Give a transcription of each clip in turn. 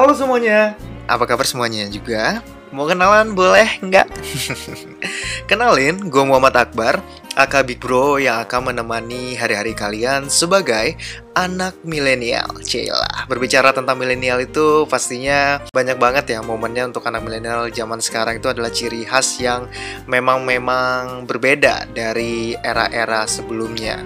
Halo semuanya, apa kabar semuanya juga? Mau kenalan boleh nggak? Kenalin, gue Muhammad Akbar, aka Big Bro yang akan menemani hari-hari kalian sebagai anak milenial. Cila, berbicara tentang milenial itu pastinya banyak banget ya momennya untuk anak milenial zaman sekarang itu adalah ciri khas yang memang-memang berbeda dari era-era sebelumnya.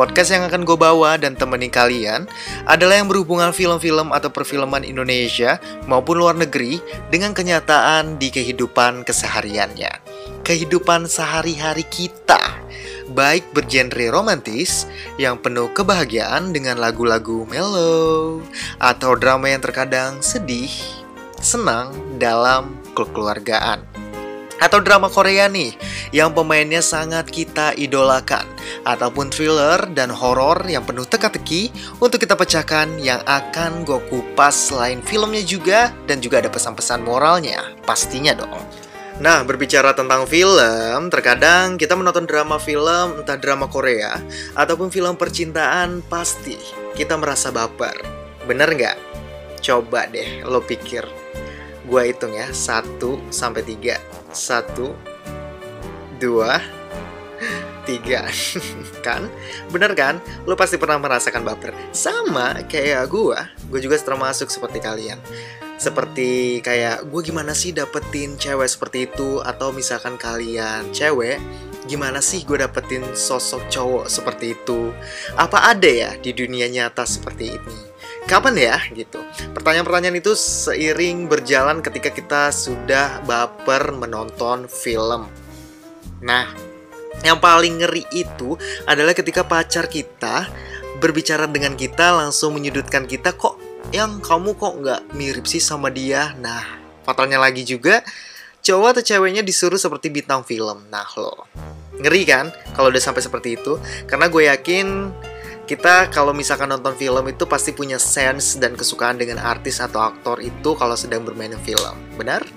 Podcast yang akan gue bawa dan temani kalian adalah yang berhubungan film-film atau perfilman Indonesia maupun luar negeri dengan kenyataan di kehidupan kesehariannya. Kehidupan sehari-hari kita, baik bergenre romantis yang penuh kebahagiaan dengan lagu-lagu mellow atau drama yang terkadang sedih, senang dalam kekeluargaan atau drama Korea nih yang pemainnya sangat kita idolakan ataupun thriller dan horor yang penuh teka-teki untuk kita pecahkan yang akan gue kupas selain filmnya juga dan juga ada pesan-pesan moralnya pastinya dong. Nah, berbicara tentang film, terkadang kita menonton drama film, entah drama Korea, ataupun film percintaan, pasti kita merasa baper. Bener nggak? Coba deh lo pikir. Gue hitung ya, 1 sampai 3 satu, dua, tiga. Kan? Bener kan? Lo pasti pernah merasakan baper. Sama kayak gue Gue juga termasuk seperti kalian. Seperti kayak gue gimana sih dapetin cewek seperti itu? Atau misalkan kalian cewek Gimana sih gue dapetin sosok cowok seperti itu? Apa ada ya di dunia nyata seperti ini kapan ya gitu. Pertanyaan-pertanyaan itu seiring berjalan ketika kita sudah baper menonton film. Nah, yang paling ngeri itu adalah ketika pacar kita berbicara dengan kita langsung menyudutkan kita kok yang kamu kok nggak mirip sih sama dia. Nah, fatalnya lagi juga cowok atau ceweknya disuruh seperti bintang film. Nah, lo ngeri kan kalau udah sampai seperti itu? Karena gue yakin kita kalau misalkan nonton film itu pasti punya sense dan kesukaan dengan artis atau aktor itu kalau sedang bermain film. Benar?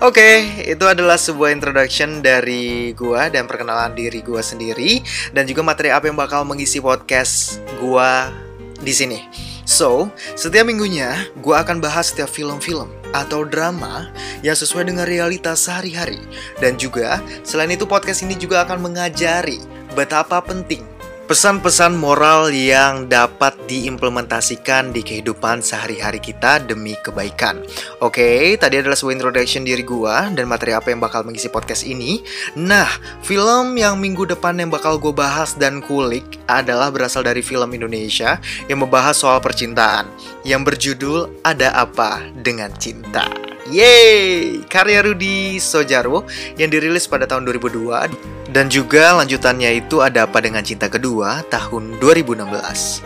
Oke, okay, itu adalah sebuah introduction dari gua dan perkenalan diri gua sendiri dan juga materi apa yang bakal mengisi podcast gua di sini. So, setiap minggunya gua akan bahas setiap film-film atau drama yang sesuai dengan realitas sehari-hari. Dan juga, selain itu podcast ini juga akan mengajari betapa penting Pesan-pesan moral yang dapat diimplementasikan di kehidupan sehari-hari kita demi kebaikan. Oke, tadi adalah sebuah introduction diri gua dan materi apa yang bakal mengisi podcast ini. Nah, film yang minggu depan yang bakal gue bahas dan kulik adalah berasal dari film Indonesia yang membahas soal percintaan yang berjudul Ada Apa Dengan Cinta. Yeay! Karya Rudi Sojarwo yang dirilis pada tahun 2002 dan juga lanjutannya itu ada apa dengan cinta kedua tahun 2016.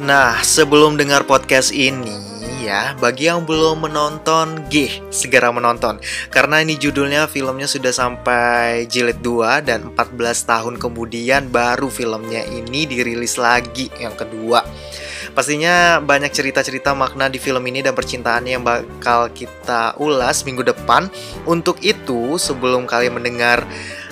Nah, sebelum dengar podcast ini ya, bagi yang belum menonton, gih, segera menonton. Karena ini judulnya filmnya sudah sampai jilid 2 dan 14 tahun kemudian baru filmnya ini dirilis lagi yang kedua. Pastinya banyak cerita-cerita makna di film ini dan percintaannya yang bakal kita ulas minggu depan. Untuk itu, sebelum kalian mendengar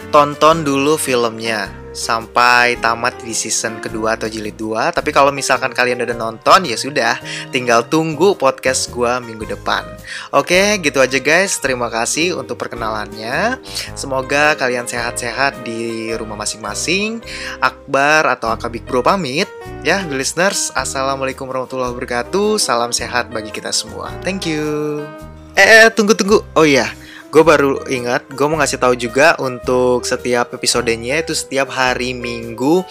tonton dulu filmnya. Sampai tamat di season kedua atau jilid 2 Tapi kalau misalkan kalian udah nonton ya sudah. Tinggal tunggu podcast gue minggu depan. Oke gitu aja guys. Terima kasih untuk perkenalannya. Semoga kalian sehat-sehat di rumah masing-masing. Akbar atau Akabik Bro pamit. Ya listeners Assalamualaikum warahmatullahi wabarakatuh. Salam sehat bagi kita semua. Thank you. Eh, eh tunggu-tunggu Oh iya gue baru ingat gue mau ngasih tahu juga untuk setiap episodenya itu setiap hari minggu.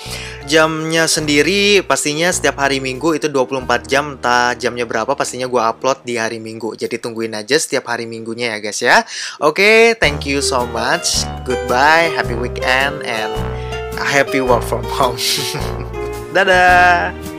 Jamnya sendiri pastinya setiap hari minggu itu 24 jam entah jamnya berapa pastinya gue upload di hari minggu. Jadi tungguin aja setiap hari minggunya ya guys ya. Oke okay, thank you so much. Goodbye happy weekend and happy work from home. Dadah